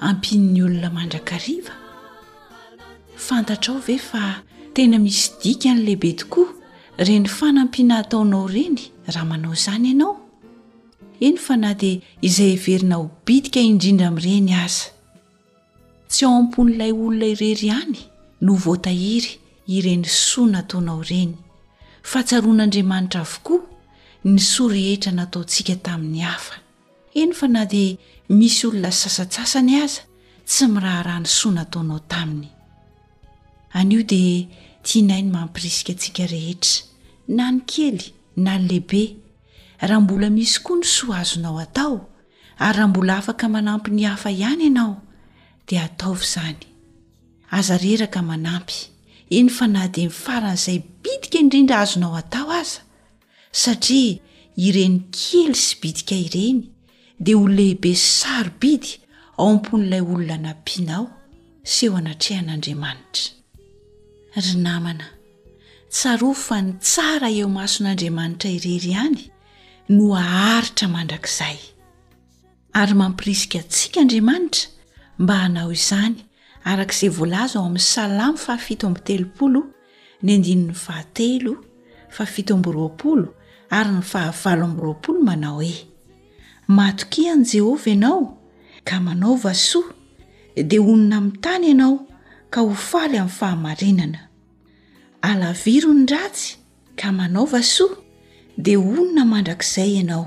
ampian'ny olona mandrakariva? Fantatrao ve fa tena misy dikany lehibe tokoa ireny fanampiana ataonao ireny raha manao izany ianao? Eny fa na dia izay heverina ho bitika indrindra amin'ireny aza. Tsy ao am-pon'ilay olona irery ihany no voatahiry ireny soa nataonao ireny, fa tsaroan'Andriamanitra avokoa ny soa rehetra nataontsika tamin'ny hafa. Heno fa na dia misy olona sasatsasany aza tsy miraharaha ny soa nataonao taminy. Anio dia tianay ny mampirisika antsika rehetra, na ny kely na ny lehibe, raha mbola misy koa ny soa azonao atao, ary raha mbola afaka manampy ny hafa ihany ianao, dia ataovy izany. Aza reraka manampy, eny fa na dia ny faran'izay bitika indrindra azonao atao aza. satria ireny kely sy bitika ireny dia ho lehibe sarobidy ao am-pon'ilay olona nampianao sy eo anatrehan'Andriamanitra. Ry namana, tsarovy fa ny tsara eo mason'Andriamanitra irery ihany no haharitra mandrakizay. ary mampirisika antsika Andriamanitra mba hanao izany, araka izay voalaza ao amin'ny Salamo fahafito amby telopolo, ny andininy fahatelo, fahafito amby roapolo ary ny fahavalo amby roapolo manao hoe, Matokia an'i Jehovah ianao, ka manaova soa, dia honina amin'ny tany ianao ka ho faly amin'ny fahamarinana. Alaviro ny ratsy ka manaova soa, dia honina mandrakizay ianao.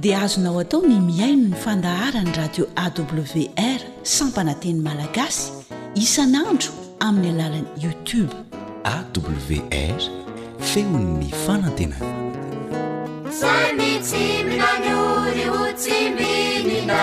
dia azonao atao ny mihaino ny fandaharan'ny radio awr sampana teny malagasy isan'andro amin'ny alalan'ny youtube awr feon'ny fanantenana samy tsy minanyory ho tsy minina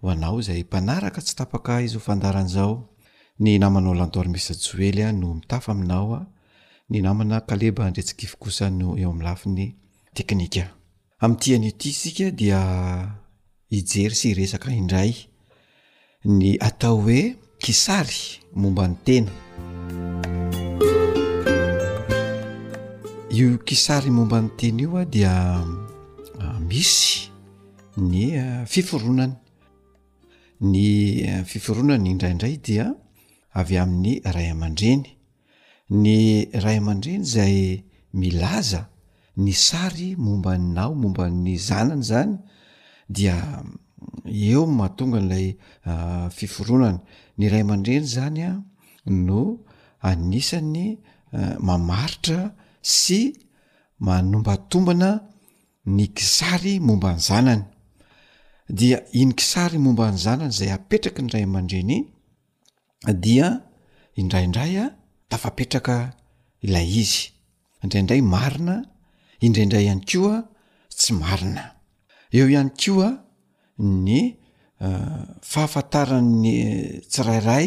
Ho anao izay mpanaraka tsy tapaka izao fandaharana izao, ny namanao Lantormisa Joely no mitafa aminao, ny namana Kaleba Andriatsikify kosa no eo amin'ny lafiny teknika. Amin'ity anio ity isika dia hijery sy hiresaka indray ny atao hoe. Kisary momba ny tena. Io kisary momba ny tena io dia misy ny fiforonany. Ny fiforonany indraindray dia avy amin'ny ray aman-dreny Ny ray aman-dreny izay milaza ny sary momba ny na momba ny zanany izany dia eo no mahatonga an'ilay fiforonana. Ny ray aman-dreny izany no anisan'ny mamaritra sy manombatombana ny kisary momba ny zanany. Dia iny kisary momba ny zanany izay apetraky ny ray aman-dreny iny dia indraindray a tafapetraka ilay izy indraindray marina indraindray ihany koa tsy marina eo ihany koa ny fahafantaran'ny tsirairay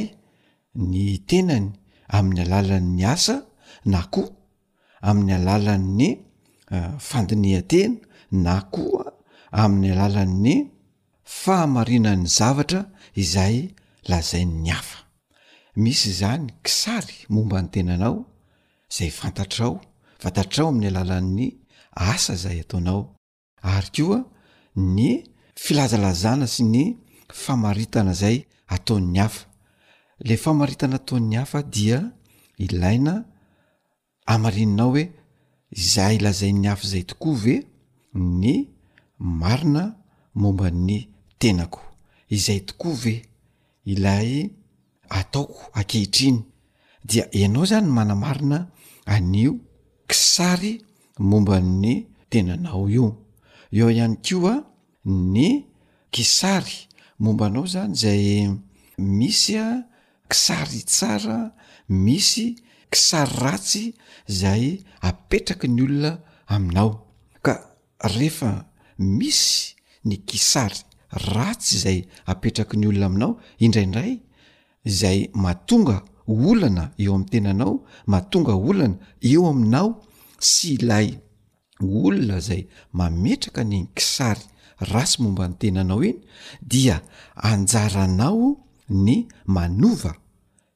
ny tenany amin'ny alalan'ny asa na koa amin'ny alalan'ny fandinihan-tena na koa amin'ny alalan'ny fahamarinan'ny zavatra izay lazain'ny hafa. Misy izany kisary momba ny tenanao, izay fantatrao, fantatrao amin'ny alalan'ny asa izay ataonao, ary koa ny filazalazana sy ny famaritana izay ataon'ny hafa. Ilay famaritana ataon'ny hafa dia ilaina Hamarininao hoe izay lazain'ny hafa izay tokoa ve ny marina momba ny tenako? Izay tokoa ve ilay ataoko ankehitriny? Dia ianao izany no manamarina an'io kisary momba ny tenanao io. Eo ihany koa. ny kisary momba anao zany zay misy a kisary tsara misy kisary ratsy zay apetraky ny olona aminao ka rehefa misy ny kisary ratsy zay apetraky ny olona aminao indraindray zay matonga olana eo ami'ny tenanao matonga olana eo aminao sy ilay olona izay mametraka ny kisary ratsy momba ny tenanao iny dia anjaranao ny manova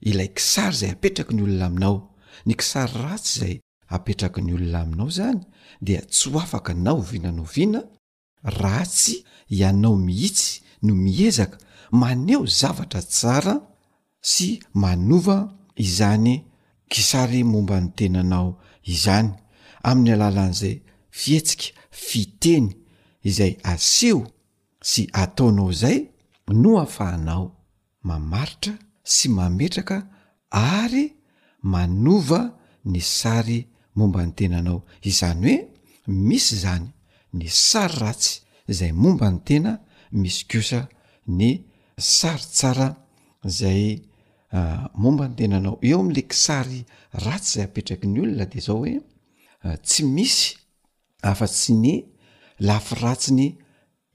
ilay kisary izay apetraky ny olona aminao ny kisary ratsy izay apetraky ny olona aminao zany dia tsy ho afaka na oviana na oviana Ratsy ianao mihitsy no miezaka maneho zavatra tsara sy manova izany kisary momba ny tenanao izany amin'ny alalan'izay fihetsika, fiteny izay aseho sy ataonao izay no afahanao. mamaritra sy mametraka ary manova ny sary momba ny tenanao, izany hoe misy izany ny sary ratsy izay momba ny tena, misy kosa ny sary tsara izay momba ny tenanao, eo amin'ilay kisary ratsy izay apetraky ny olona dia zao hoe tsy misy afa-tsy ny lafy ratsiny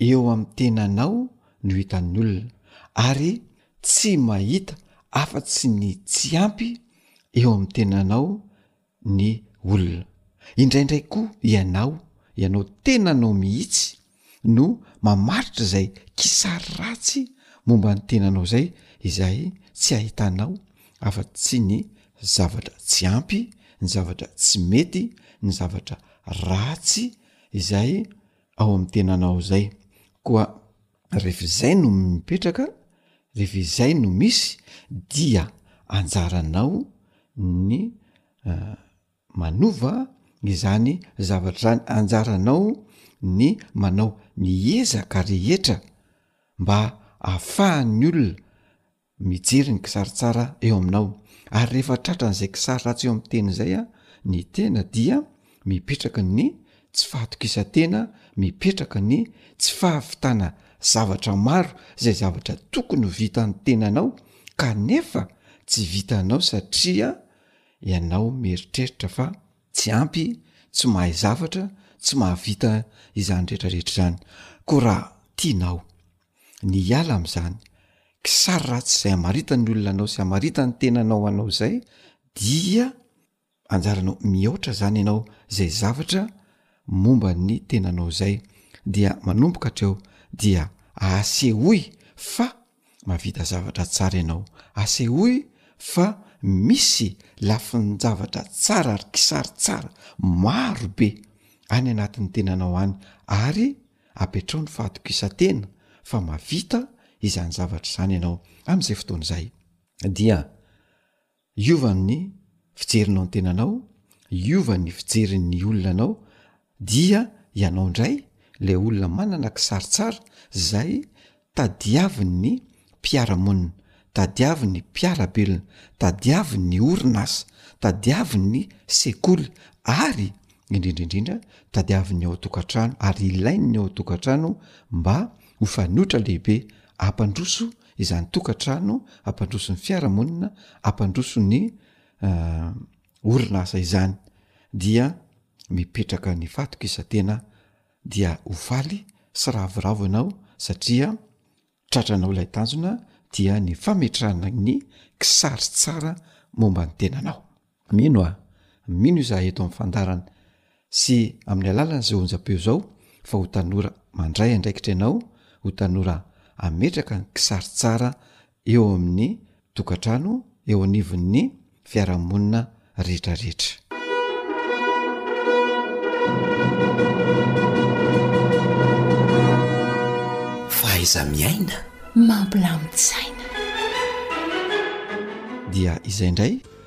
Eo amin'ny tenanao no hitan'ny olona ary tsy mahita afa-tsy ny tsy ampy eo amin'ny tenanao ny olona. Indraindray koa ianao, ianao tenanao mihitsy no mamaritra izay kisary ratsy momba ny tenanao izay, izay tsy ahitanao afa-tsy ny zavatra tsy ampy, ny zavatra tsy mety, ny zavatra ratsy izay ao amin'ny tenanao izay koa ref izay no mipetraka ref izay no misy dia anjaranao ny eh, manova izany zavatra izany anjaranao ny manao ny ezaka rehetra mba afahan'ny olona Mijery ny kisary tsara eo aminao. Ary rehefa tratran'izay kisary ratsy eo amin'ny tena izay ny tena dia mipetraka ny tsy fahatokisantena, mipetraka ny tsy fahavitana zavatra maro izay zavatra tokony ho vitan'ny tenanao kanefa tsy vitanao satria ianao mieritreritra fa tsy ampy, tsy mahay zavatra, tsy mahavita izany rehetra rehetra izany. Koa raha tianao ny hiala amin'izany kisary ratsy izay hamaritany ny olona anao sy hamaritany ny tenanao anao izay dia anjaranao mihoatra izany ianao izay zavatra momba ny tenanao izay dia manomboka hatreo dia asehoy fa mavita zavatra tsara ianao asehoy fa misy lafin-javatra tsara ary kisary tsara maro be any anatin'ny tenanao any ary Apetraho ny fahatokisan-tena fa mahavita izany zavatra izany ianao amin'izay fotoana izay. Dia hiova ny fijerinao ny tenanao, hiova ny fijerin'ny olona anao, dia ianao indray ilay olona manana kisary tsara izay Tadiavin' ny mpiara-monina, tadiavin' ny mpiara-belona, tadiavin' ny orinasa, tadiavin' ny sekoly ary indrindra indrindra tadiavin' ny ao an-tokantrano ary ilain' ny ao an-tokantrano mba ho fanoitra lehibe hampandroso izany tokantrano, hampandroso ny fiarahamonina, hampandroso ny orinasa izany dia mipetraka ny fatokisa-tena. dia ho faly sy ravoravo ianao satria tratranao ilay tanjona dia ny fametrahana ny kisary tsara momba ny tenanao. Mino aho, mino izahay eto amin'ny fandaharana sy amin'ny alalan'izao onjam-peo izao fa ho tanora mandray andraikitra ianao, ho tanora hametraka ny kisary tsara eo amin'ny tokantrano eo anivon'ny fiarahamonina rehetrarehetra. Fahaiza-miaina mampilamin-tsaina. Dia izay indray.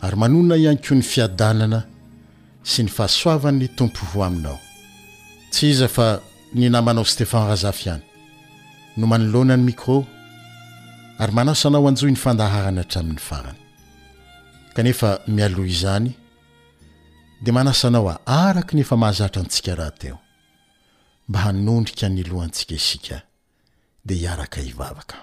ary manonona ihany koa ny fiadanana sy ny fahasoavan'ny Tompo ho aminao. Tsy iza fa ny namanao Stephan Razafy ihany no manoloana ny micro ary manasa anao hanjohy ny fandaharana hatramin'ny farany. Kanefa mialoha izany dia manasa anao araka ny efa mahazatra antsika rahateo mba hanondrika ny lohantsika isika dia hiaraka hivavaka.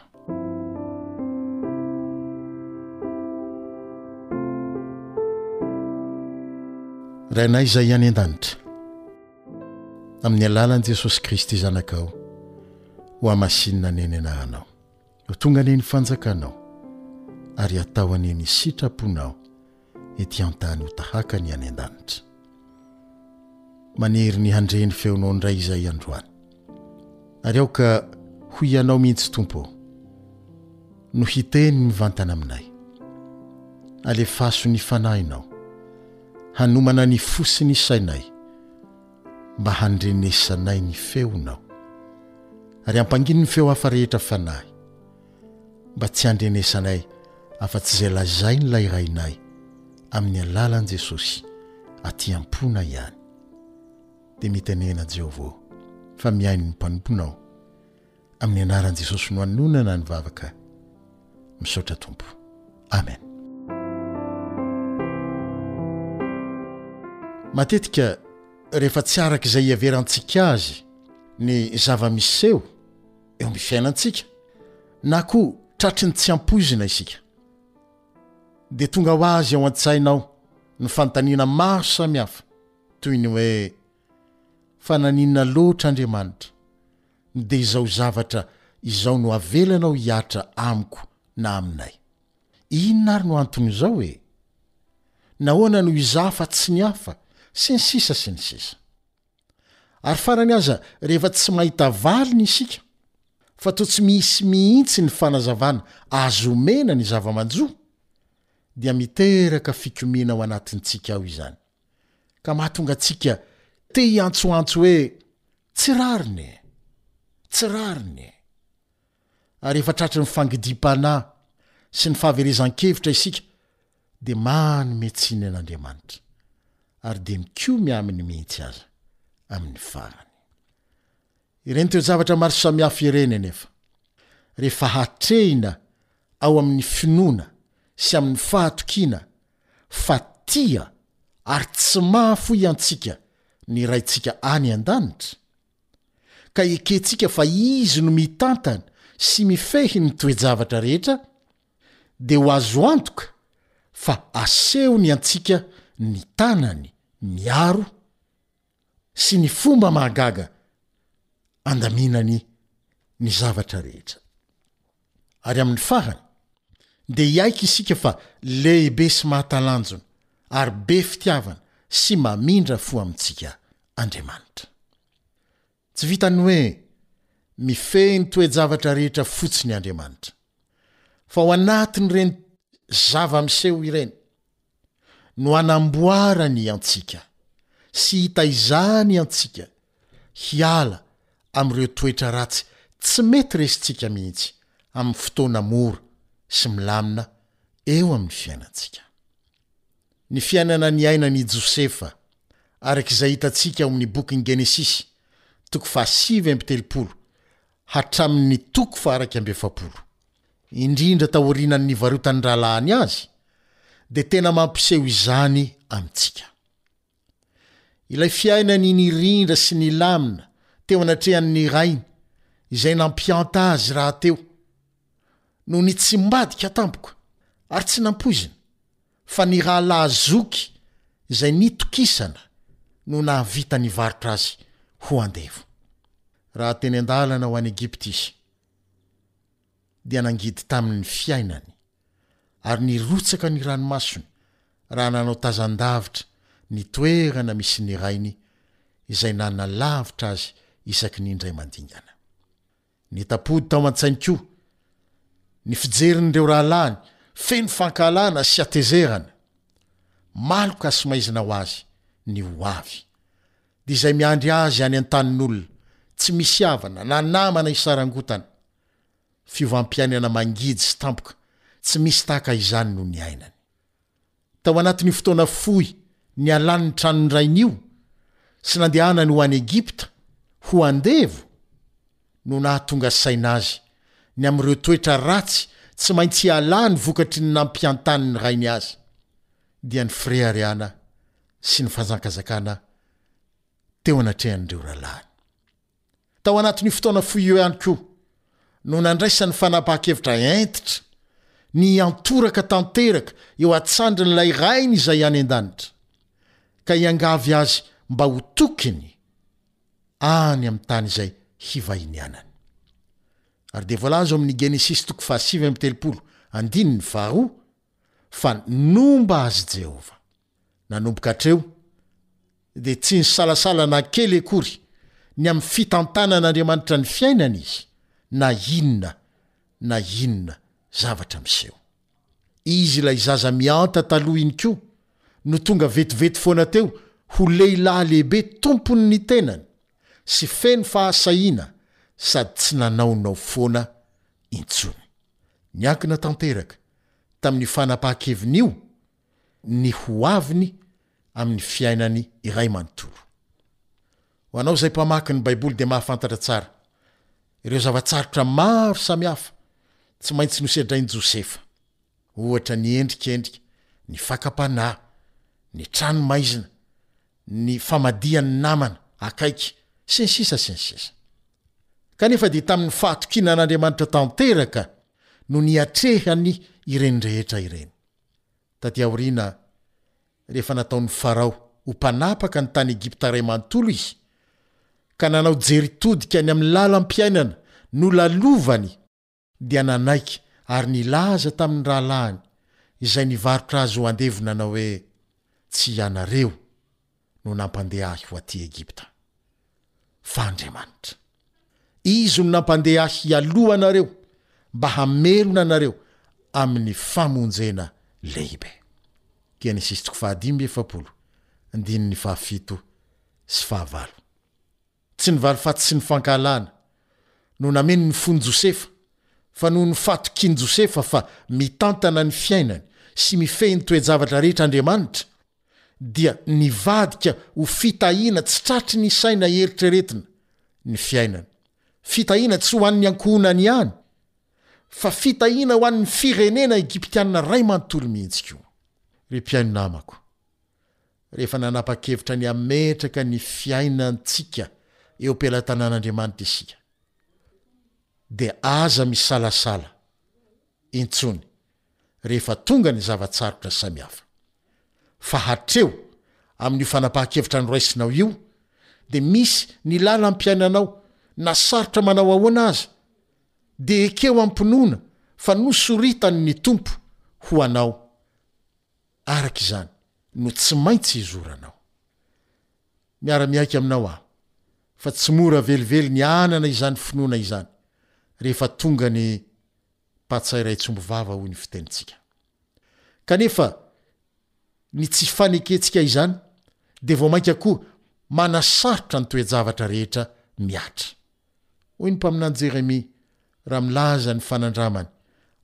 Rainay izay any an-danitra, amin'ny alalan'i Jesosy Kristy Zanakao, ho hamasinina ny anenanao. Ho tonga anie ny fanjakanao ary hatao anie ny sitraponao ety an-tany ho tahaka ny any an-danitra. Manery ny handre ny feonao indray izay androany. Ary aoka ho ianao mihitsy Tompo ô, no hiteny mivantana aminay. Alefaso ny Fanahinao hanomana ny fo sy ny sainay mba handrenesanay ny feonao. Ary ampangino ny feo hafa rehetra Fanahy. mba tsy handrenesanay afa-tsy izay lazain'ilay Rainay amin'ny alalan'i Jesosy aty am-pona ihany. Dia mitenena Jehovah ô, fa mihaino ny mpanomponao. Amin'ny anaran'i Jesosy no anonana ny vavaka. Misaotra Tompo. Amen. Matetika rehefa tsy araka izay hiheverantsika azy ny zava-miseho, eo amin'ny fiainantsika na koa tratry ny tsy ampoizina isika dia tonga ho azy ao an-tsainao ny fanontaniana maro samy hafa toy ny hoe fa naninona loatra Andriamanitra no dia izao zavatra izao no avelanao hiatra amiko na aminay inona ary no anton'izao e nahoana no izaho fa tsy ny hafa sy ny sisa sy ny sisa Ary farany aza rehefa tsy mahita valiny isika fa toa tsy misy mihitsy ny fanazavana azo omena ny zava-manjo dia miteraka fikomiana ao anatintsika ao izany ka mahatonga antsika te hiantsoantso hoe tsy rariny e! Tsy rariny e! Ary rehefa tratry ny fangidiam-panahy sy ny fahaverezan-kevitra isika, dia manome tsiny an'Andriamanitra, ary dia mikomy aminy mihitsy aza amin'ny farany. Ireny toe-javatra maro samihafa ireny anefa, rehefa hatrehina ao amin'ny finoana sy amin'ny fahatokiana fa tia ary tsy mahafoy antsika ny Raintsika any an-danitra, ka ekentsika fa Izy no mitantana sy mifehy ny toe-javatra rehetra, dia ho azo antoka fa asehony antsika ny tanany miaro sy ny fomba mahagaga andaminany ny zavatra rehetra. Ary amin'ny farany, dia hiaiky isika fa lehibe sy mahatalanjona ary be fitiavana sy mamindra fo amintsika Andriamanitra. Tsy vitan'ny hoe mifehy ny toe-javatra rehetra fotsiny Andriamanitra, fa ao anatin'ireny zava-miseho ireny no hanamboarany antsika sy hitaizany antsika hiala amin'ireo toetra ratsy tsy mety resintsika mihitsy amin'ny fotoana mora sy milamina eo amin'ny fiainantsika. Ny fiainana niainan' i Josefa, araka izay hitantsika ao amin'ny bokin'i Genesisy, toko fahasivy amby telopolo, hatramin' ny toko faha-iraika amby efapolo, indrindra taorianan' ny nivarotan'ny rahalahiny azy, dia tena mampiseho izany amintsika. Ilay fiainany nirindra sy nilamina teo anatrehan' ny Rainy izay nampianta azy rahateo no nitsimbadika tampoka ary tsy nampoizina, fa ny rahalahy zoky izay nitokisana no nahavita nivarotra azy ho andevo. Raha teny an-dalana ho any Egypta izy, dia nangidy tamin' ny fiainany, ary nirotsaka ny ranomasony raha nanao tazan-davitra ny toerana misy ny rainy izay nanalavitra azy isaky ny indray mandingana. Nitapody tao an-tsainy koa ny fijerin'ireo rahalahiny feno fankahalana sy hatezerana. Maloka sy maizina ho azy ny ho avy. Dia izay miandry azy any an-tanin'olona, tsy misy havana na namana hisarangotana. Fiovam-piainana mangidy sy tampoka tsy misy tahaka izany no niainany. Tao anatin'io fotoana fohy nialany ny tranon'ny rainy io sy nandehanany ho any Egypta ho andevo no nahatonga saina azy ny amin'ireo toetra ratsy tsy maintsy ialany vokatry ny nampiantanin'ny rainy azy dia ny firehareana sy ny fanjakazakana teo anatrehan'ireo rahalahiny. Tao anatin'io fotoana fohy io ihany koa no nandraisany fanapahan-kevitra hentitra ny hiantoraka tanteraka eo an-tsandrin'ilay Rainy izay any an-danitra, ka hiangavy azy mba ho tokiny any amin'ny tany izay hivahinianany. Ary dia voalaza ao amin'ny Genesisy toko fahasivy amby telopolo, andininy faharoa, fa nomba azy Jehovah. Nanomboka hatreo, dia tsy nisalasala na kely akory ny amin'ny fitantanan'Andriamanitra ny fiainany izy, na inona na inona zavatra miseho. Izy ilay zaza mihanta taloha iny koa no tonga vetivety foana teo ho lehilahy lehibe tompon'ny tenany sy feno fahasahiana sady tsy nanaonao foana intsony. Niankina tanteraka tamin'io fanapahan-kevin'io ny ho aviny amin'ny fiainany iray manontolo. Ho anao izay mpamaky ny Baiboly dia mahafantatra tsara ireo zava-tsarotra maro samihafa tsy maintsy nosedrain'i Josefa, ohatra ny endrikendrika, ny fakam-panahy, ny trano maizina, ny famadihan'ny namana akaiky, sy ny sisa sy ny sisa. Kanefa dia tamin'ny fahatokiana an'Andriamanitra tanteraka no niatrehany ireny rehetra ireny. Taty aoriana, rehefa nataon'i Farao ho mpanapaka ny tany Egypta iray manontolo izy, ka nanao jery todika ny amin'ny lalam-piainana nolalovany, dia nanaiky ary nilaza tamin'ny rahalahiny izay nivarotra azy ho andevo nanao hoe, Tsy ianareo. no nampandeha ahy ho aty Egypta, fa Andriamanitra. Izy no nampandeha ahy hialoha anareo mba hamelona anareo amin'ny famonjena lehibe. Genesisy toko fahadimy amby efapolo, andininy fahafito sy fahavalo. Tsy ny valifaty sy ny fankahalana no nameno ny fon'i Josefa, fa noho ny fatokian'i Josefa fa mitantana ny fiainany sy mifehy ny toe-javatra rehetra Andriamanitra, dia nivadika ho fitahiana tsy tratry ny saina eritreretina ny fiainany. Fitahiana tsy ho an'ny ankohonany ihany, fa fitahiana ho an'ny firenena Egyptiana ray manontolo mihitsy koa. Ry mpihaino namako, rehefa nanapa-kevitra ny hametraka ny fiainantsika eo am-pelatanan'Andriamanitra isika, dia aza misalasala intsony rehefa tonga ny zava-tsarotra samihafa. Fa hatreo, amin'io fanapahan-kevitra noraisinao io, dia misy ny lalam-piainanao, na sarotra manao ahoana aza, dia ekeo am-pinoana fa nosoritany ny Tompo ho anao, araka izany no tsy maintsy hizoranao. Miara-miaiky aminao aho fa tsy mora velively ny hanana izany finoana izany rehefa tonga ny patsa iray tsy omby vava hoy ny fitenintsika. Kanefa ny tsy fanekentsika izany dia vao mainka koa manasarotra ny toe-javatra rehetra mihatra. Hoy ny mpaminany Jeremia raha milaza ny fanandramany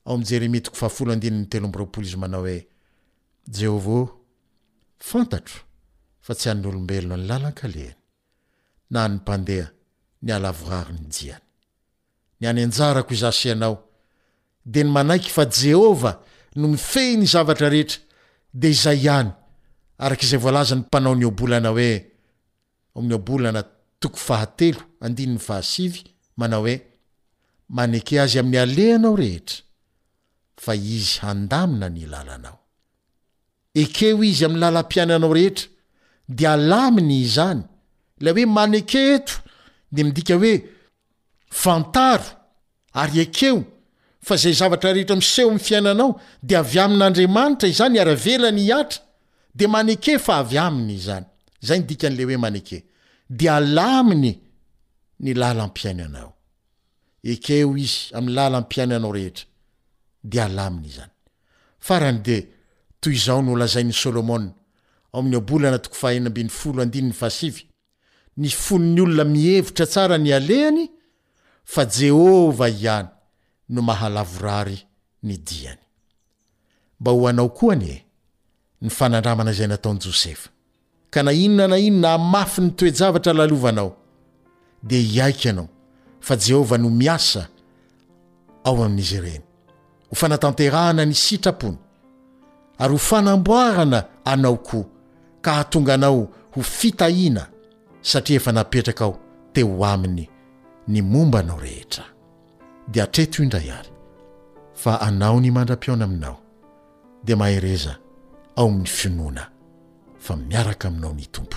ao amin'ny Jeremia toko fahafolo andininy telo amby roapolo izy manao hoe, Jehovah ô, fantatro fa tsy an'ny olombelona ny lalan-kalehany, na an'ny mpandeha ny halavorary ny diany. Ny any anjarako izaho sy ianao dia ny manaiky fa Jehovah no mifehy ny zavatra rehetra, dia izay ihany, araka izay voalazan'ny mpanao ny Ohabolana hoe, ao amin'ny Ohabolana toko fahatelo andininy fahasivy, manao hoe, Maneke azy amin'ny alehanao rehetra, fa izy handamina ny lalanao. Ekeo izy amin'ny lalam-piainanao rehetra, dia alaminy izany. Ilay hoe maneke eto dia midika hoe Fantaro ary ekeo fa izay zavatra rehetra miseho amin'ny fiainanao dia avy amin'Andriamanitra izany ary avelany hihatra dia maneke fa avy Aminy izany. Izay ny dikan'ilay hoe maneke. Dia alaminy ny lalam-piainanao. Ekeo Izy amin'ny lalam-piainanao rehetra dia alaminy izany. Farany dia toy izao no lazain'i Solomona ao amin'ny Ohabolana toko faha enina ambin'ny folo andininy fahasivy. Ny fon'ny olona mihevitra tsara ny alehany fa Jehovah ihany no mahalavorary ny diany. Mba ho anao koa anie ny fanandramana izay nataon'i Josefa. Ka na inona na inona hamafy ny toe-javatra lalovanao, dia hiaiky ianao fa Jehovah no miasa ao amin'izy ireny ho fanatanterahana ny sitrapony ary ho fanamboarana anao koa ka hahatonga anao ho fitahiana satria efa napetraka ao teo aminy ny momba anao rehetra dia atreto indray ary fa anao ny mandra-piaona aminao dia mahereza ao amin'ny finoana fa miaraka aminao ny tompo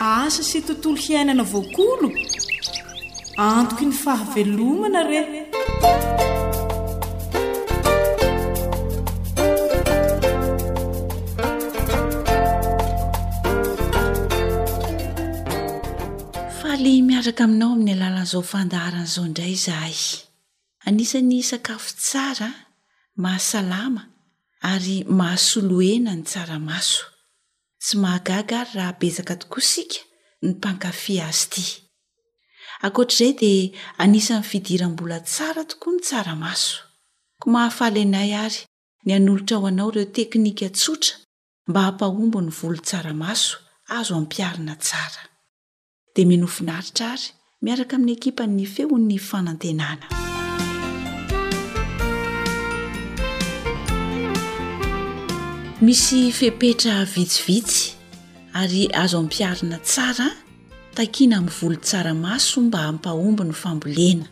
Asa sy tontolo hiainana voakolo? Antoky ny fahavelomana re! Faly miaraka aminao amin'ny alalan'izao fandaharana izao indray izahay. Anisan'ny sakafo tsara, mahasalama ary mahasolo hena ny tsaramaso. Tsy mahagaga àry raha betsaka tokoa isika ny mpankafy azy ity. Ankoatra izay dia anisan'ny fidiram-bola tsara tokoa ny tsaramaso. Koa mahafaly anay àry ny hanolotra ho anao ireo teknika tsotra mba hampahomby ny volon-tsaramaso azo ampiharina tsara. dia mino finaritra ary miaraka amin'ny ekipan'ny Feon'ny Fanantenana. Misy fepetra vitsivitsy ary azo ampiharina tsara takiana amin'ny volo tsaramaso mba hampahomby ny fambolena.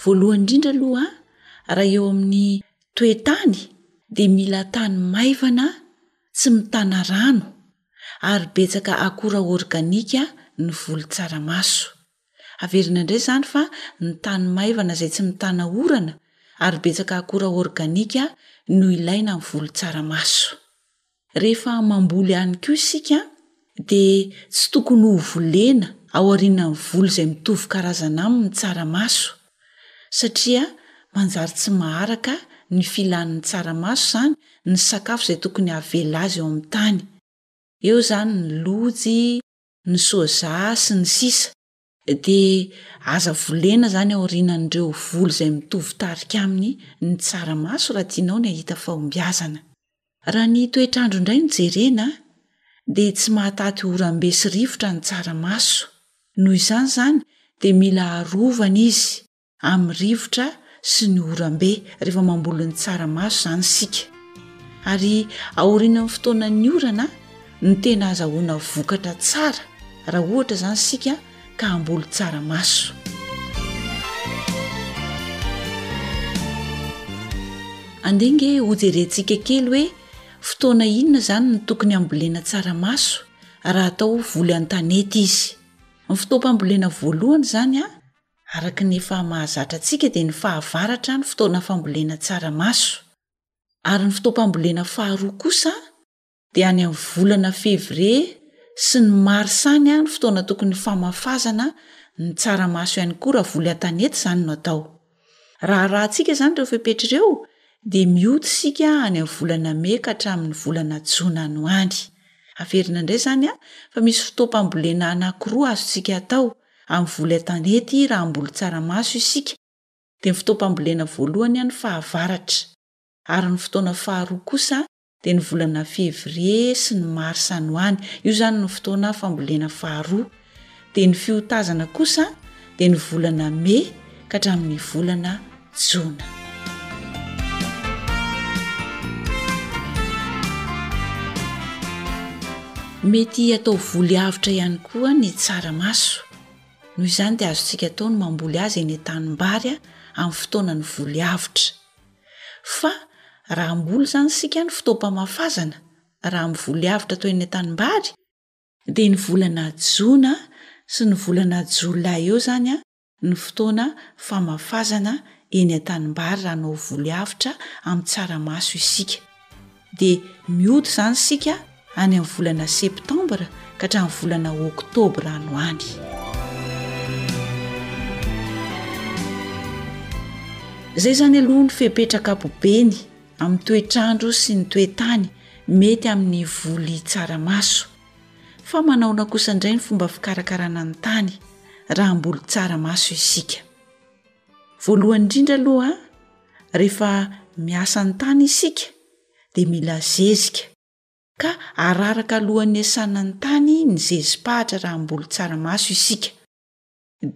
Voalohany indrindra aloha, raha eo amin'ny toetany dia mila tany maivana tsy mitana rano. ary betsaka akora organika ny voly tsaramaso. Averina indray izany fa ny tany maivana izay tsy mitana orana ary betsaka akora organika no ilaina amin'ny voly tsaramaso. Rehefa mamboly ihany koa isika dia tsy tokony ho volena aorianan'ny voly izay mitovy karazana aminy ny tsaramaso satria manjary tsy maharaka ny filan'ny tsaramaso izany ny sakafo izay tokony havela azy eo amin'ny tany. Eo izany ny lojy, ny soja sy ny sisa dia aza volena izany aorianan'ireo voly izay mitovy tarika aminy ny tsaramaso raha tianao ny hahita fahombiazana. Raha ny toetr'andro indray no jerena dia tsy mahataty orambe sy rivotra ny tsaramaso. Noho izany izany dia mila arovana izy amin'ny rivotra sy ny orambe rehefa mamboly ny tsaramaso izany isika. Ary aorian'ny fotoanan'ny orana no tena azahoana vokatra tsara raha ohatra izany isika ka hamboly tsara maso. Andeha ange hojerentsika kely hoe fotoana inona izany no tokony hambolena tsaramaso raha atao voly an-tanety izy. Ny fotoam-pambolena voalohany izany a, araka ny efa mahazatra antsika dia ny fahavaratra ny fotoana fambolena tsaramaso. Ary ny fotoam-pambolena faharoa kosa dia any amin'ny volana fevrie sy ny mars any no fotoana tokony hifamafazana ny tsaramaso ihany koa raha voly an-tanety izany no atao. Raha arahantsika izany ireo fepetra ireo dia mioty isika any amin'ny volana mey ka hatramin'ny volana jona any any. Averina indray izany fa misy fotoam-pambolena anankiroa azontsika atao amin'ny voly an-tanety raha hamboly tsaramaso isika dia ny fotoam-pambolena voalohany ny fahavaratra ary ny fotoana faharoa kosa dia ny volana fevrie sy ny mars any ho any io izany no fotoana fambolena faharoa dia ny fiotazana kosa dia ny volana me ka hatramin'ny volana jona mety atao voly avotra ihany koa ny tsaramaso noho izany dia azontsika atao ny mamboly azy eny an-tanim-bary a amin'ny fotoanan'ny voly avotra Fa raha hamboly izany isika ny fotoam-pamafazana, raha mivoly avotra toy any an-tanimbary, dia ny volana jona sy ny volana jolay eo izany ny fotoana famafazana eny an-tanimbary raha hanao voly avotra amin'ny tsaramaso isika. dia miody izany isika any amin'ny volana septambra ka hatramin'ny volana oktobra any ho any izay izany aloha ny fepetra kapobeny amin'ny toetrandro sy ny toetany mety amin'ny voly tsaramaso fa manaona kosa indray ny fomba fikarakarana ny tany raha mboly tsaramaso isika Voalohany indrindra aloha rehefa miasa an-tany isika dia mila zezika ka araraka alohan'ny hiasana ny tany ny zezi-pahatra raha mbola tsaramaso isika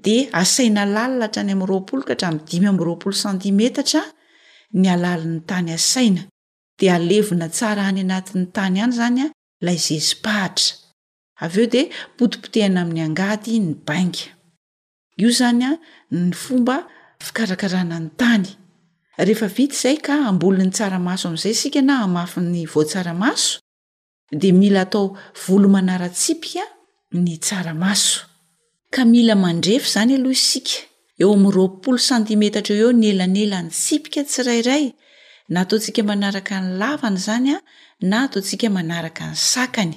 dia asaina lalina hatrany amin'ny roapolo ka hatramin'ny dimy amby roapolo santimetatra ny alalin'ny tany asaina dia alevina tsara any anatin'ny tany any izany a ilay zezi-pahatra avy eo dia potipotehina amin'ny angady ny bainga Io izany ny fomba fikarakarana ny tany. Rehefa vita izay ka hamboly ny tsaramaso amin'izay isika na hamafy ny voan-tsaramaso dia mila atao volo manara-tsipika ny tsaramaso. Ka mila mandrefy izany aloha isika. Eo amin'ny roapolo santimetatra eo eo ny elanelan'ny tsipika tsirairay, na ataontsika manaraka ny lavany izany na ataontsika manaraka ny sakany.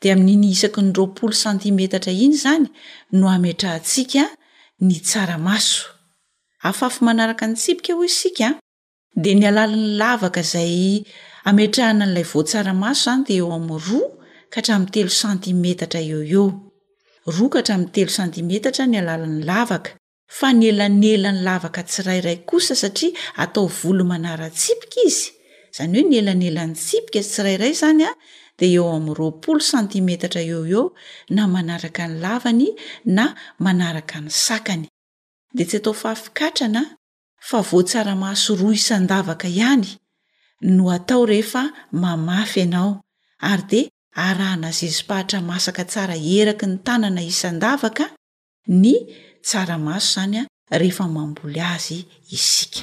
dia amin'iny isaky ny roapolo santimetatra iny izany no hametrahantsika ny tsaramaso. Afafy manaraka ny tsipika hoy isika an! Dia ny alalin'ny lavaka izay hametrahana an'ilay voan-tsaramaso izany dia eo amin'ny roa ka hatramin'ny telo santimetatra eo ho eo. Roa ka hatramin'ny telo santimetatra ny alalin'ny lavaka. fa ny elanelan'ny lavaka tsirairay kosa satria atao volo manara-tsipika izy, izany hoe ny elanelan'ny tsipika tsirairay izany dia eo amin'ny roapolo santimetatra eo ho eo na manaraka ny lavany na manaraka ny sakany. Dia tsy atao fafikatrana fa voatsaramaso roa isan-davaka ihany no atao rehefa mamafy ianao ary dia arahana zezi-pahatra masaka tsara eraky ny tanana isan-davaka, ny tsaramaso izany rehefa mamboly azy isika.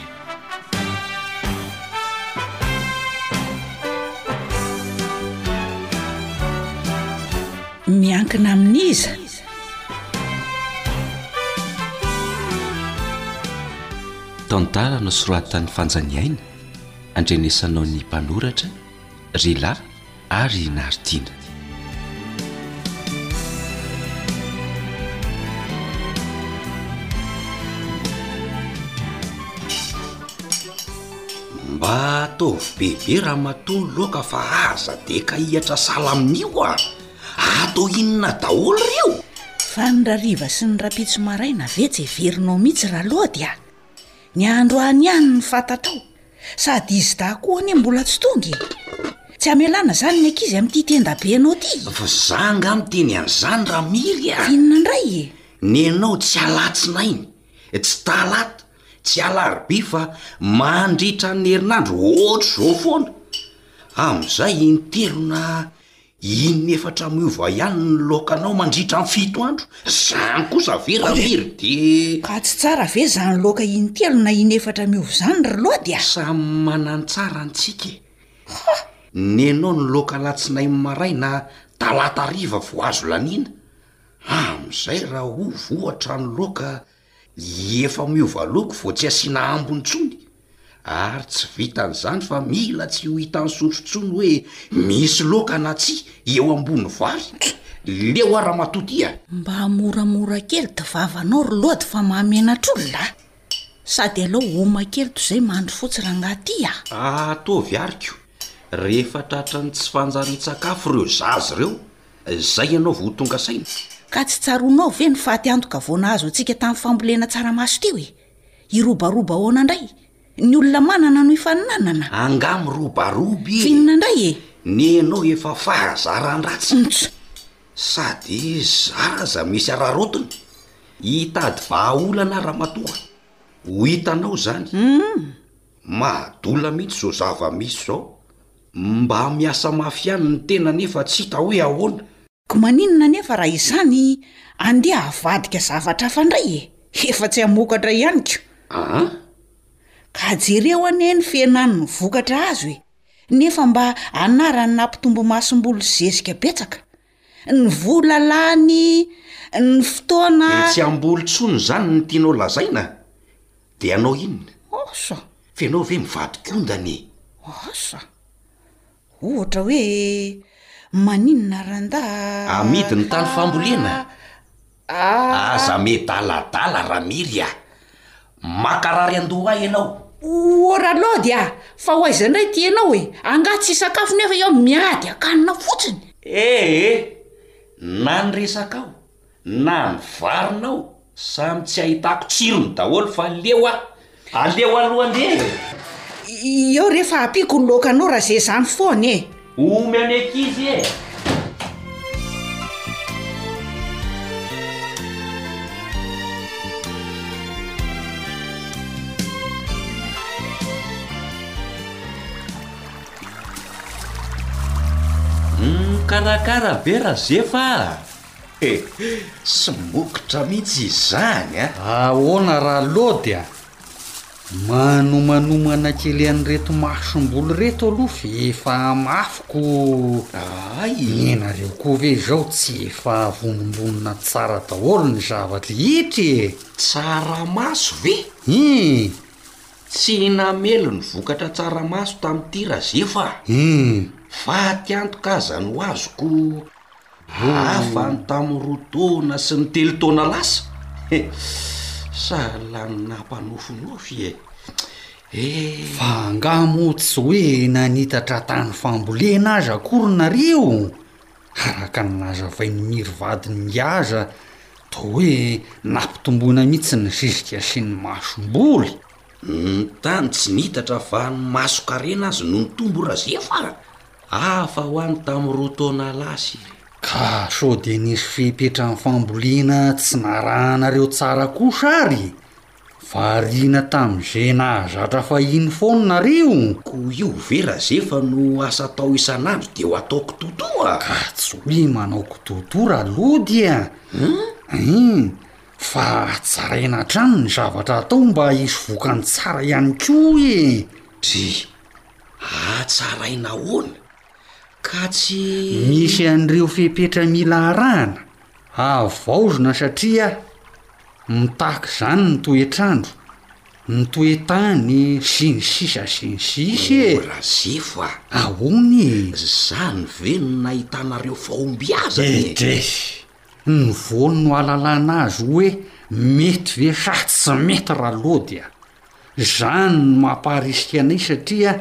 Miankina amin'iza? Tantara nosoratan'i Fanjaniaina, andrenesanao ny mpanoratra, Rila. ary i Nartiana. Mba ataovy bebe ramatoa ny loaka fa aza dia ka hihatra sahala amin'io a! Atao inona daholo ireo? Fa ny rariva sy ny rahampitso maraina ve tsy heverinao mihitsy raha loady a! Ny androany ihany no fantatrao, sady izy dahy koa anie mbola tsy tonga e! Tsy hamelana izany ny ankizy amin'ity tendabenao ity e! Fa za angaha miteny an'izany Ramiry a! Inona indray e? Nenao tsy alatsinainy, tsy talata, tsy alarobia fa mandritra ny herinandro ohatr'izao foana, amin'izay intelo na In efatra miova ihany ny laokanao mandritra ny fito andro? Zany kosa ve Ramiry dia. Ka tsy tsara ve zany laoka in telo na in efatra miova zany ry Lody a? Samy manan tsara ny tsika e. Ha! Nenao ny laoka alatsinainy maraina talata hariva vao azo laniana? Amzay raha ho voatra ny laoka Efa miova loko vao tsy asiana ambiny intsony, ary tsy vitan'izany fa mila tsy ho hitan'ny sotro intsony hoe misy loaka na tsia eo ambony vary, leo aho ramatoa ty a! Mba moramora kely dy vavanao ry lody fa mahamenatr'olona a! Sady aleo homa kely toy izay mandry fotsy rangahy ty a! Ataovy ary ko! Rehefa tratran'ny tsy fanjarian-tsakafo ireo zaza ireo Izay ianao vao ho tonga saina. Ka tsy tsaroanao ve ny faty antoka vao nahazo antsika tamin'ny fambolena tsaramaso teo e? Hirobaroba ahoana indray? Ny olona manana no hifaninanana. Angaha mirobaroba e! Finina indray e! Nenao efa fahazaran-dratsy. Ntch! Sady zara aza misy araraotiny. Hitady vahaolana aho ramatoa. Ho hitanao izany. Humm! Mahadola mihitsy zao zava misy zao, mba miasa mafy ihany ny tena nefa tsy hita hoe ahoana. Ko maninona anefa raha izany andeha avadika zavatra hafa indray e? Efa tsy hamokatra ihany ko. Aa? Ka jereo anie ny fihenany ny vokatra azo e! Nefa mba anarany nampitombo masomboly sy zezika betsaka. ny vola lany, ny fotoana. Dia tsy hamboly intsony izany no tianao lazaina? Dia hanao inona? Asa. Fa ianao ve mivadi-kondana e? Asa. Ohatra hoe maninona randà. Amidy ny tany fambolena? Aza miadaladala Ramily a! Mankarary an-doha ahy ianao. Oa Ranody a! Fa ho aiza indray ity ianao e? Angaha tsy hisakafo nefa ianao miady an-kanina fotsiny? Ee, na ny resakao, na ny varinao, samy tsy ahitako tsirony daholo fa leo aho. Aleo aloha andeha e! Eo re fa ampiako ny laokanao raha izay izany foana e! Omy an'ny ankizy e! Mikarakara ve Razefa a! He! Tsy mokotra mihitsy izany a! Ahoana ra Lody a! Manomanomana kely an'ireto masomboly ireto aloha ve efa mafy ko Ahay e! Ianareo koa ve izao tsy efa avonimbonina tsara daholo ny zavatra hitry e! Tsaramaso ve? Hum! Tsy namely ny vokatra tsaramaso tamin'ity Razefa a! Hum! Faty antoka aza no azoko Hafa ny tamin'ny roa taona sy ny telo taona lasa. Sahalan'ny nampanofinofy e. Eh. Fa angaha moa tsy hoe nanitatra tany fambolena aza akory nareo? Araka ny nazavain'i Miry vadin'Ingaza, toa hoe nampitomboina mihitsy ny zezika sy ny masomboly. Ny tany tsy nitatra fa ny masonkarena azy no nitombo ra Zefa a! Hafa ho any tamin'ny roa taona lasa ireo. Ka sao dia nisy fepetran'ny fambolena tsy narahanareo tsara kosa ary? Variana tamin'izay nahazatra fahiny foana nareo? Ko io ve ra zefa no asa atao isan'andro de ho atao kitoto a! Ka tsy hoe manao kitoto ra lody a! Hein! Fa hatsaraina hatrany ny zavatra atao mba hisy vokany tsara ihany koa e! Dry! Hatsaraina ahoana? Ka tsy. Misy an'ireo fepetra mila arahana? Havaozina satria mitaky izany ny toetr'andro, ny toe-tany sy ny sisa sy ny sisa e! O Razefo a! Ahoana e? Izany ve no nahitanareo fahombiazana e? Edresy! Ny voany no ahalalana azy hoe mety ve sa tsy mety Ralody a! Izany no mampaharisika anay satria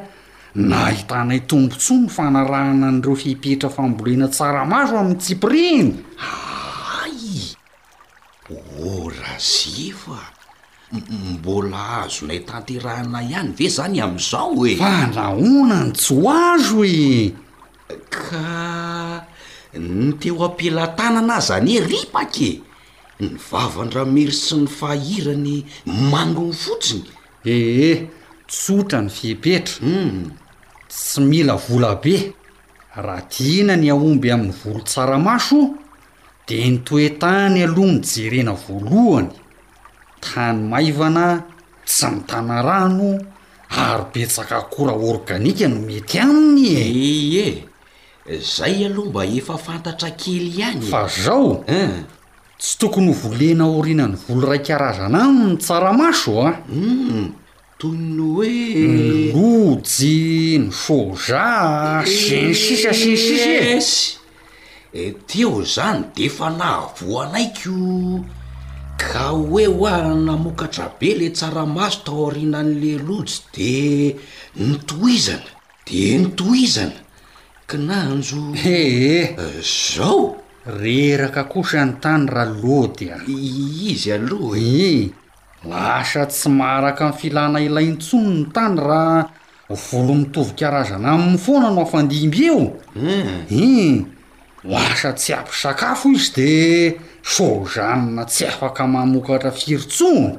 nahitanay tombontsoa ny fanarahana an'ireo fepetra fambolena tsaramaso amin'ny tsipiriany. Ahay! Ô Razefa, mbola azonay tanterahina ihany ve izany amin'izao e? Fa nahoana no tsy ho azo e? Ka ny teo am-pelatanana aza anie ripaka e! ny vavan-dRamiry sy ny fahirany mangony fotsiny? Ee, tsotra ny fepetra. Humm. Tsy mila vola be. Raha tiana ny hahomby amin'ny volo tsara maso, dia ny toe-tany aloha no jerena voalohany. Tany maivana, tsy mitana rano, ary betsaka akora organika no mety aminy e! Ee. Zay aloha mba efa fantatra kely ihany e! Fa zao An! tsy tokony ho volena aorinan'ny volo iray karazana aminy ny tsaramaso an! Humm! toy ny hoe. Ny lojy, ny soja sy ny sisa sy ny sisa e! Yes! E teo zany defa nahavoanay ko ka hoe hoa namokatra be le tsaramaso taorinan'le lojy de notohizana. De notohizana kinanjo e e! Zao? Reraka kosa ny tany ra lody a! Izy aloha e! Ii, Lasa tsy maharaka amin'ny filana ilay intsony ny tany raha volo mitovy karazana aminy foana no afandimby eo! Ii, Lasa tsy ampy sakafo izy de soja anona tsy afaka mamokatra firy tsony!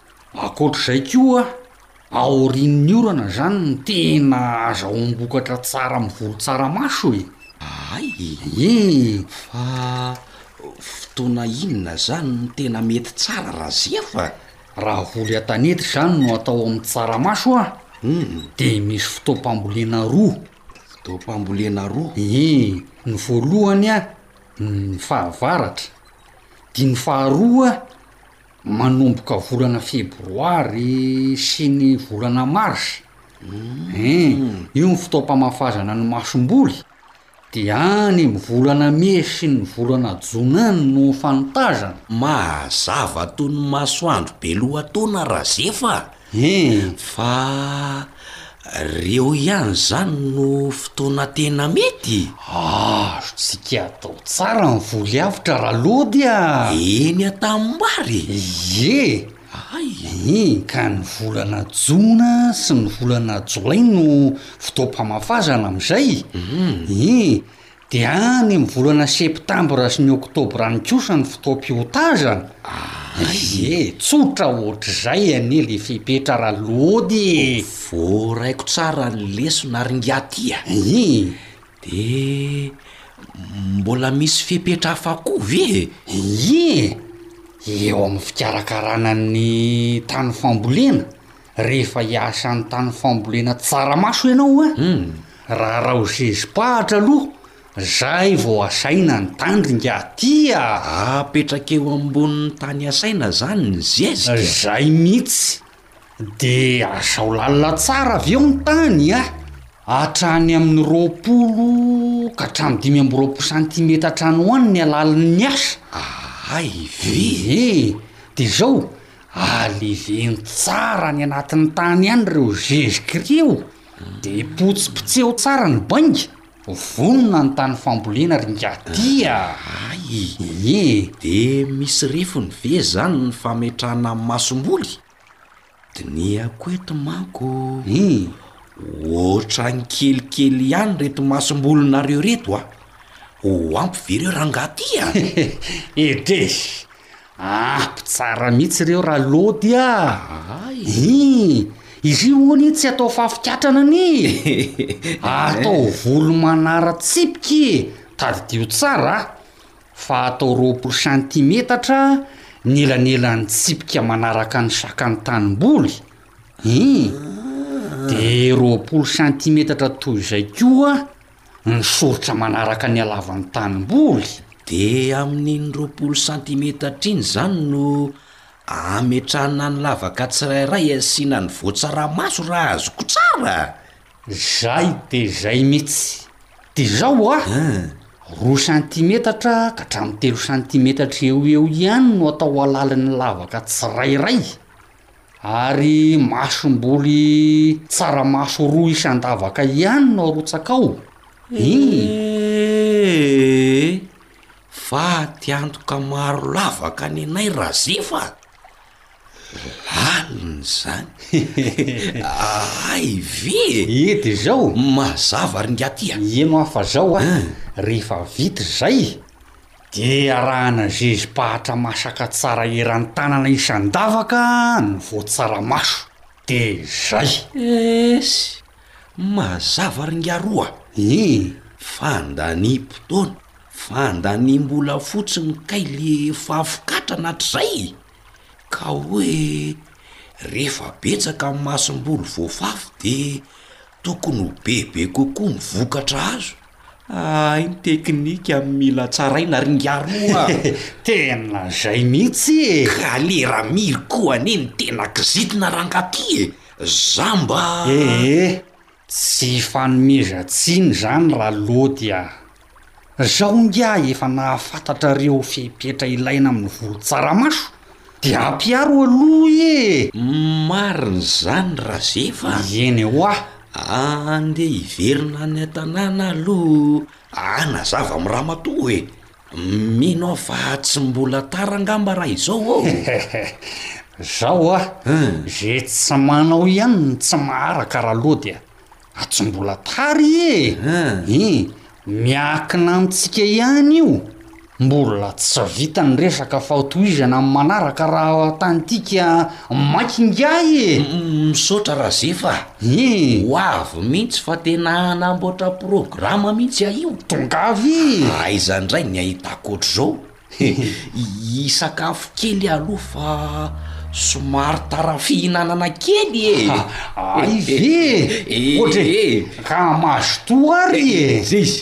Ankoatr'izay koa, aorian'ny orana izany no tena azahoam-bokatra tsara mivory tsaramaso e! Ahay ee! Fa fotoana inona izany no tena mety tsara Razef a? Raha voly an-tanety izany no atao amin'ny tsaramaso an, dia misy fotoam-pambolena roa. Fotoam-pambolena roa? Ie, ny voalohany an, ny fahavaratra, dia ny faharoa Manomboka volana febroary sy ny volana marsa eh, io ny fotoam-pamafazana ny masomboly, dia any amin'ny volana mey sy ny volana jona any no fanotazana. Mahazava toy ny masoandro be lohataona Razefa a! Hein! Fa reo ihany zany no fotoana tena mety? Azo tsika atao tsara ny voly avotra Ralody a! Eny Antanimbary e! Ie! Ay! Hein! Ka ny volana jona sy ny volana jolay no fotoam-pamafazana amin'izay? Hein! Dia any amin'ny volana septambra sy ny oktobra any kosa ny fotoam-pihotazana? Ah ie, tsotra ohatr'izay anie le fepetra Ralody e! Voaraiko tsara ny lesona ry ngiahy ty a! Ii. Dia mbola misy fepetra hafa koa ve e? Ie, eo amin'ny fikarakarana ny tany fambolena. Rehefa hiasa any tany fambolena tsaramaso ianao hoa, raha raozezi-pahatra aloha, zay vao asaina ny tandinga aty ah! Apetraka eo ambonin'ny tany asaina zany ny zezika? Zay mihitsy! De asao lalina tsara avy eo ny tany ah! Hatrany amin'ny roapolo ka hatramin'ny dimy amby roapolo santimetatra any ho any ny halalin'ny asa. Ahay ve? Ee, de zao, Aleveno tsara any anatin'ny tany any ireo zezika ireo dia potsipotseho tsara ny bainga, vonona ny tany fambolena ry Ngati a! Hay! Ie! Dia misy refiny ve izany ny fametrahana masomboly? Dinihako eto manko ohatran'ny kelikely ihany ireto masombolinareo ireto a! Ho ampy ve ireo rangahy aty a? Edez! Ah! Mpitsara mihitsy ireo ra Lody a! Ih! Izy io hono anie tsy atao fafikatrana anie e! Atao volo manara-tsipika e! Tadidio tsara a! Fa atao roapolo sentimetatra ny elanelan'ny tsipika manaraka ny sakan'ny tanimboly, ih! De roapolo sentimetatra toy izay koa. Ny soritra manaraka ny halavan'ny tanimboly. Dia amin'iny roapolo santimetatra iny izany no ametrahana ny lavaka tsirairay asiana ny voatsaramaso raha azoko tsara? Zay de zay mitsy. De zao oa, roa santimetatra ka hatramin'ny telo santimetatra eo ho eo ihany no atao halalin'ny lavaka tsirairay. ary masomboly tsaramaso roa isan-davaka ihany no arotsaka ao? Eehh! Vady antoka maro lavaka ny anay Razefa a! Lalina izany! Ahay ve e! Edy izao! Mazava ry Ngah ty a! Eny ho'a fa zao a! Rehefa vita izay. Dia arahana zezi-pahatra masaka tsara eran-tanana isan-davaka ny voan-tsaramaso. Dia zay. Eehh! Mazava ry ngaroo a! Ny fandaniam-potoana, fandaniam-bola fotsiny kay le fahafokatrana hatrizay e! Ka hoe rehefa betsaka ny masomboly voafafy dia Tokony ho bebe kokoa ny vokatra azo. Ahay ny teknika amin'ny mila tsaraina ry Ngaro a! Tena zay mihitsy e! Ka le Ramily koa anie no tena kizitina ranga ty e! Za mba. Ee, tsy ifanomezan-tsiny zany ra lody a! Zao ingahy efa nahafantatra reo fepetra ilaina amin'ny volo tsaramaso de ampiaro aloha ee! Marina izany Razeva a! Eny eoa! Andeha hiverina any an-tanàna aloha hanazava amin'ny ramatoa e! Mino aho fa tsy mbola tara angamba raha izao ô! Zao a! Ze tsy manao ihany no tsy maharaka raha loha dia Fa tsy mbola tary e! He! Miakina amintsika ihany io! Mbola tsy vita ny resaka fa ho tohizana amin'ny manaraka raha tanintsika maika ingahy e! Misaotra Razefa a! He! Ho avy mihitsy fa tena hanamboatra programa mihitsy aho io! Tongava e! Aiza indray ny ahitako ohatr'izao? Hisakafo kely aloha fa somary tara-fihinanana kely e! Hay ve e! Ohatra e! Raha mazotoa ary e! Izay izy!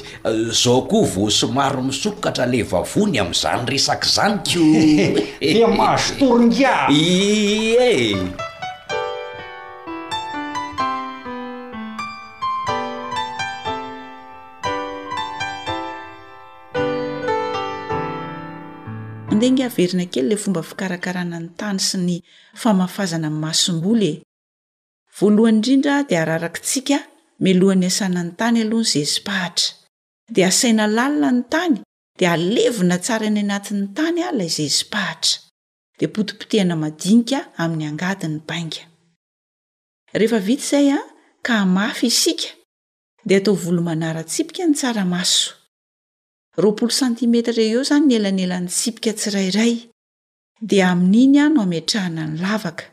Izao koa vao somary misokatra ilay vavony amin'izany resaka izany ko! Dia mazotoa ringahy! Ie! Andeha ange averina kely ilay fomba fikarakarana ny tany sy ny famafazana ny masomboly e! Voalohany indrindra dia ararakitsika mialohan'ny hiasana ny tany aloha ny zezi-pahatra. Dia asaina lalina ny tany dia alevina tsara any anatin'ny tany ilay zezi-pahatra. Dia potipotehina madinika amin'ny angady ny bainga. Rehefa vita izay ka hamafy isika, Dia atao volo manara-tsipika ny tsaramaso. Roapolo santimetatra eo eo izany ny elanelan'ny tsipika tsirairay. Dia amin'iny no ametrahana ny lavaka.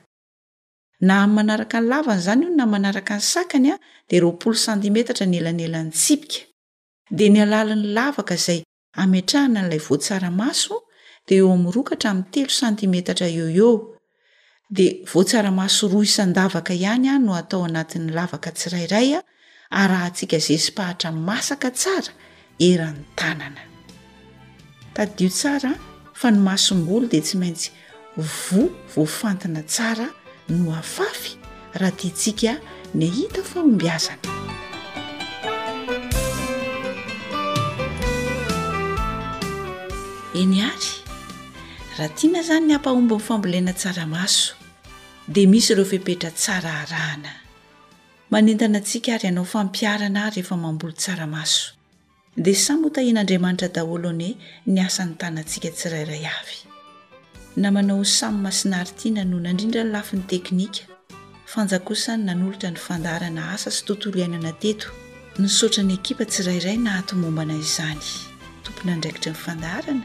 Na amin'ny manaraka ny lavany izany io na manaraka ny sakany dia roapolo santimetatra ny elanelan'ny tsipika. Dia ny alalin'ny lavaka izay Ametrahana an'ilay voatsaramaso dia eo amin'ny roa ka hatramin'ny telo santimetatra eo eo. Dia voatsaramaso roa isan-davaka ihany no atao anatin'ny lavaka tsirairay arahantsika zezi-pahatra masaka tsara eran'ny tanana. Tadidio tsara fa ny masomboly dia tsy maintsy Voa voafantina tsara no afafy raha tiantsika ny hahita fahombiazana. Eny ary, raha tiana izany ny hampahomby ny fambolena tsaramaso, dia misy ireo fepetra tsara arahana. Manentana antsika ary hanao fampiharana rehefa mamboly tsaramaso. Dia samy ho tahian'Andriamanitra daholo anie ny asan'ny tanantsika tsirairay avy. Namana ho samy masinaritiana no nandrindra ny lafiny teknika, Fanja kosa ny nanolotra ny fandaharana asa sy tontolo iainana teto. Misaotra ny ekipa tsirairay nahatomombana izany, tompon'andraikitry ny fandaharana,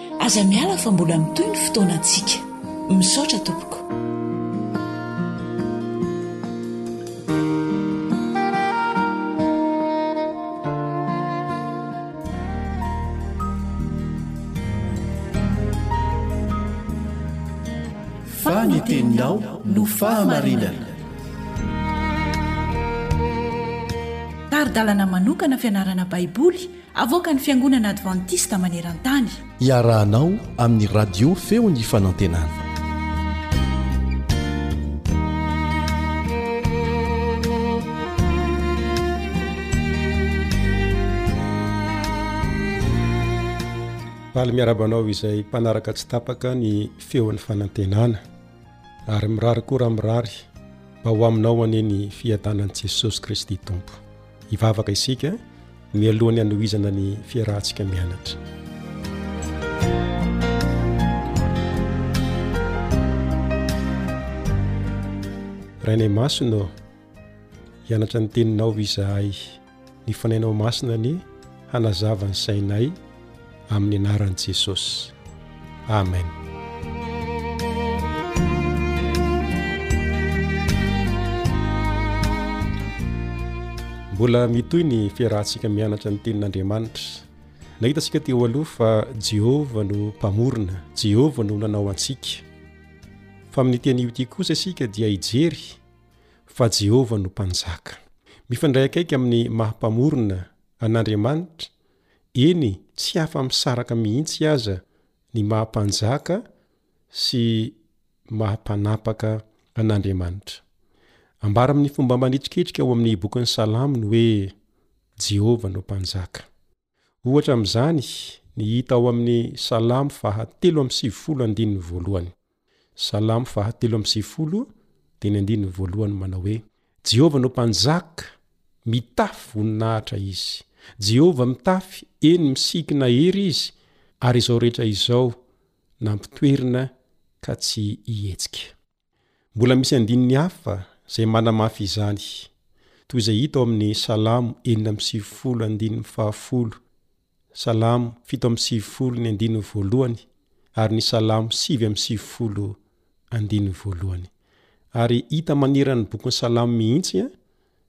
Aza miala fa mbola mitohy ny fotoanantsika. Misaotra tompoko. Fa ny teninao no fahamarinana. Tari-dalana manokana fianarana Baiboly. Avoakan'ny Fiangonana Advantista maneran-tany. Iarahanao amin'ny Radio Feon'ny Fanantenana. Faly miarahaba anao izay mpanaraka tsy tapaka ny feon'ny fanantenana ary mirary koa raha mirary mba ho aminao anie ny fiadanan'i Jesosy Kristy Tompo. Hivavaka isika mialohan'ny hanohizana ny fiarahantsika mianatra. Rainay masina, hianatra ny teninao izahay. Ny fanainao masina ny hanazava ny sainay. amin'ny anaran'i Jesosy. Amen. Mbola mitohy ny fiarahantsika mianatra ny tenin'Andriamanitra. Nahitantsika teo aloha fa Jehovah no mpamorona, Jehovah no nanao antsika. Fa amin'ny teny io ity kosa isika dia hijery fa Jehovah no mpanjaka. Mifandray akaiky amin'ny maha-mpamorona an'Andriamanitra eny tsy afa-misaraka mihitsy aza ny maha mpanjaka sy maha mpanapaka an'Andriamanitra. Ambara amin'ny fomba manitrikitrika ao amin'ny bokin'ny Salamo ny hoe Jehovah no Mpanjaka. Ohatra amin'izany ny hita ao amin'ny Salamo faha telo amby sivifolo andininy voalohany. Salamo fahatelo amby sivifolo, teny andininy voalohany, manao hoe, Jehovah no Mpanjaka, mitafy voninahitra izy. Jehovah mitafy, eny misikina hery izy, ary izao rehetra izao nampitoerina ka tsy hihetsika. Mbola misy andininy hafa izay manamafy izany, toy izay hita ao amin'ny Salamo enina amby sivifolo, andininy fahafolo, Salamo fito amby sivifolo ny andininy voalohany ary ny Salamo sivy amby sivifolo andininy voalohany. Ary hita manerana ny bokin'ny Salamo mihitsy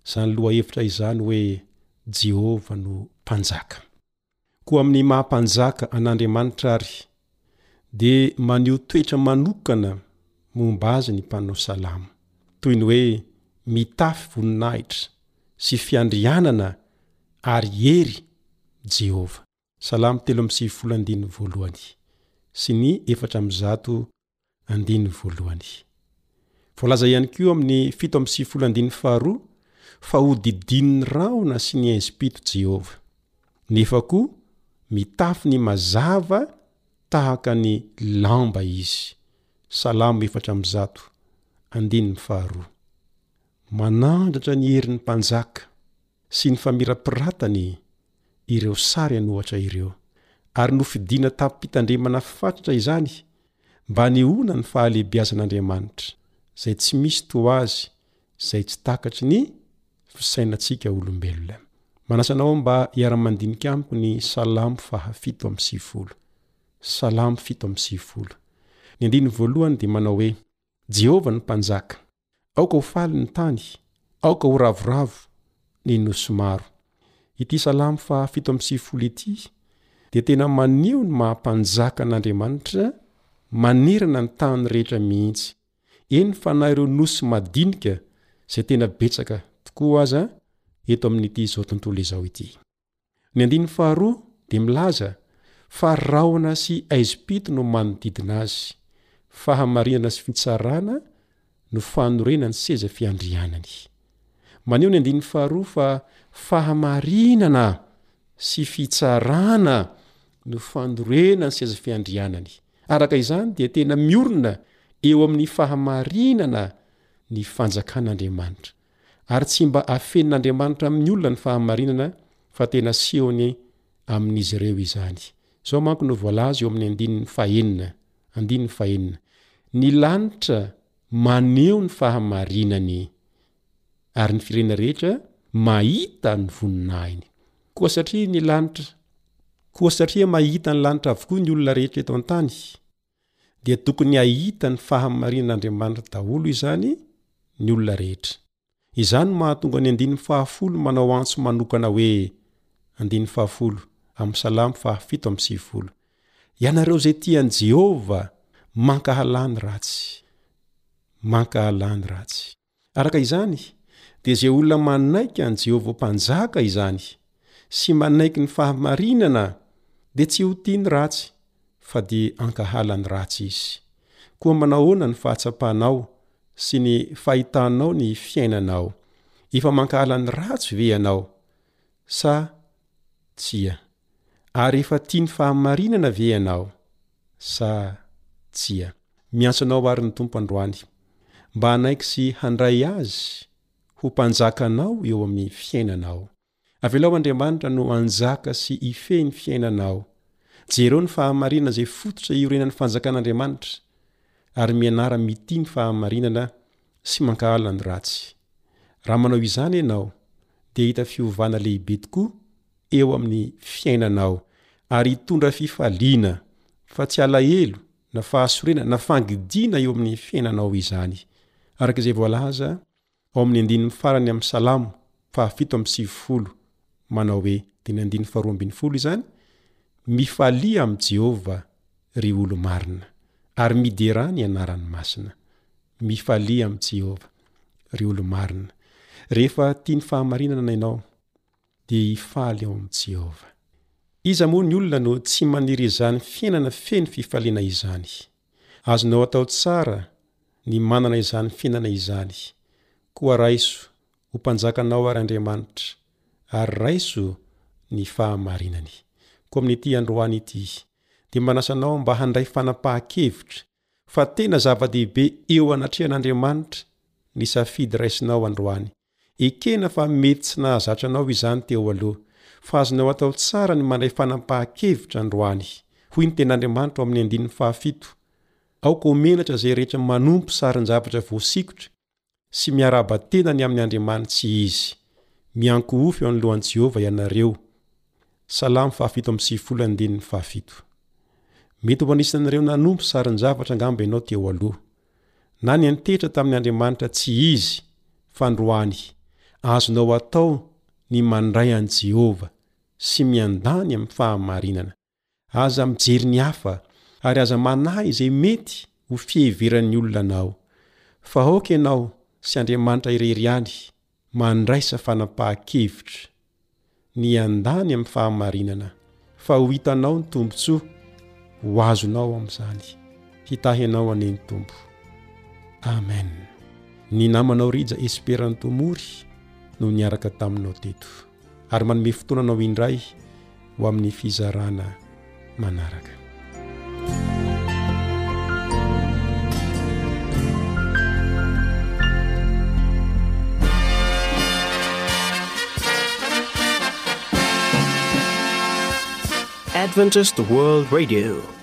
izany lohahevitra izany hoe Jehovah no Mpanjaka. Koa amin'ny maha-Mpanjaka an'Andriamanitra àry dia maneho toetra manokana momba azy ny mpanao salamo, toy ny hoe mitafy voninahitra sy fiandrianana ary hery Jehovah. Salamo telo amby sivifolo andininy voalohany sy ny efatra amby zato andininy voalohany. Voalaza ihany koa eo amin'ny fito amby sivifolo andininy faharoa fa hodidinin'ny rahona sy ny enzi-pito Jehovah, nefa koa mitafy ny mazava tahaka ny lamba izy. Salamo efatra amby zato, andininy faharoa. Manandratra ny herin'ny mpanjaka sy ny famirapiratany ireo sary an'ohatra ireo, ary nofidina tamim-pitandremana fatratra izany mba hanehoana ny fahalehibiazan'Andriamanitra, izay tsy misy toa azy, izay tsy takatry ny fisainantsika olombelona. Manasa anao mba hiara-mandinika amiko ny Salamo fahafito amby sivifolo. Salamo fito amby sivifolo. Ny andininy voalohany dia manao hoe, Jehovah no Mpanjaka. Aoka ho faly ny tany, aoka ho ravoravo ny nosy maro. Ity salamo faha fito amby sivifolo ity dia tena maneho ny maha mpanjaka an'Andriamanitra manerana ny tany rehetra mihitsy, eny fa na ireo nosy madinika izay tena betsaka tokoa aza eto amin'ity izao tontolo izao ity. Ny andininy faharoa dia milaza fa rahona sy aizim-pito no manodidina azy. Fahamarinana sy fitsarana no fanorenany seza fiandrianany. Maneho ny andininy faharoa fa fahamarinana sy fitsarana no fanorenany seza fiandrianany. Araka izany dia tena miorina eo amin'ny fahamarinana ny fanjakan'Andriamanitra. ary tsy mba afenin'Andriamanitra amin'ny olona ny fahamarinana fa tena sehony amin'izy ireo izany. Izao manko no voalaza eo amin'ny andininy fahenina, andininy fahenina, Ny lanitra maneho ny fahamarinany, ary ny firenena rehetra mahita ny voninahiny. Koa satria ny lanitra, koa satria mahita ny lanitra avokoa ny olona rehetra eto an-tany, dia tokony hahita ny fahamarian'Andriamanitra daholo izany ny olona rehetra. Izany no mahatonga ny andininy fahafolo manao antso manokana hoe andininy fahafolo amin'ny salamo fahafito amin'ny sivifolo. Ianareo izay tia an'i Jehovah, mankahala ny ratsy. Mankahala ny ratsy. Araka izany, dia izay olona manaiky an'i Jehovah ho Mpanjaka izany sy manaiky ny fahamarinana dia tsy ho tia ny ratsy, fa dia hankahala ny ratsy izy. Koa manahoana ny fahatsapanao sy ny fahitanao ny fiainanao? Efa mankahala ny ratsy ve ianao sa tsia? Ary efa tia ny fahamarinana ve ianao sa tsia? Miantso anao àry ny Tompo androany, mba hanaiky sy handray azy ho Mpanjakanao eo amin'ny fiainanao. Avelao Andriamanitra no hanjaka sy hifehy ny fiainanao. Jereo ny fahamarinana izay fototra iorenan'ny Fanjakan'Andriamanitra, ary mianara mitia ny fahamarinana sy mankahala ny ratsy. Raha manao izany ianao, dia hahita fiovana lehibe tokoa eo amin'ny fiainanao ary hitondra fifaliana fa tsy alahelo na fahasorena na fangidiana eo amin'ny fiainanao izany araka izay voalaza ao amin'ny andininy farany amin'ny salamo fahafito amin'ny sivifolo manao hoe dia ny andininy faharoa ambin'ny folo izany mifalia amin'i jehovah ry olo marina ary midera ny anarany masina mifalia amin'i jehovah ry olo marina rehefa tia ny fahamarinana ianao dia hifaly ao amin'i Jehovah. Iza moa ny olona no tsy maniry izany fiainana feno fifaliana izany? Azonao atao tsara ny manana izany fiainana izany. Koa raiso ho Mpanjakanao àry Andriamanitra, ary raiso ny fahamarinany. Koa amin'ity androany ity, dia manasa anao mba handray fanapahan-kevitra fa tena zava-dehibe eo anatrehan'Andriamanitra ny safidy raisinao androany Ekena fa mety tsy nahazatra anao izany teo aloha, fa azonao atao tsara ny mandray fanapahan-kevitra androany. Hoy ny Tenin'Andriamanitra ao amin'ny andininy fahafito, Aoka ho menatra izay rehetra manompo sarin-javatra voasikotra sy miarahaba tena ny amin'ny andriamany tsy izy. Miankohofy eo anoloan'i Jehovah ianareo. Salamo fahafito amby sivifolo andininy fahafito. Mety ho anisan'ireo nanompo sarin-javatra angamba ianao teo aloha. na ny antetra tamin' Andriamanitra tsy izy, fandroany. Azonao atao ny mandray an'i Jehovah sy miandany amin'ny fahamarinana. Aza mijery ny hafa, ary aza manahy izay mety ho fiheveran'ny olona anao. Fa aoka ianao sy Andriamanitra irery ihany Mandraisa fanapahan-kevitra ny handany amin'ny fahamarinana fa ho hitanao ny tombontsoa ho azonao amin'izany. Hitahy anao anie ny Tompo. Amen. Ny namanao Rija Esperanto Mory no niaraka taminao teto. ary manome fotoana anao indray ho amin'ny fizarana manaraka. Adventist World Radio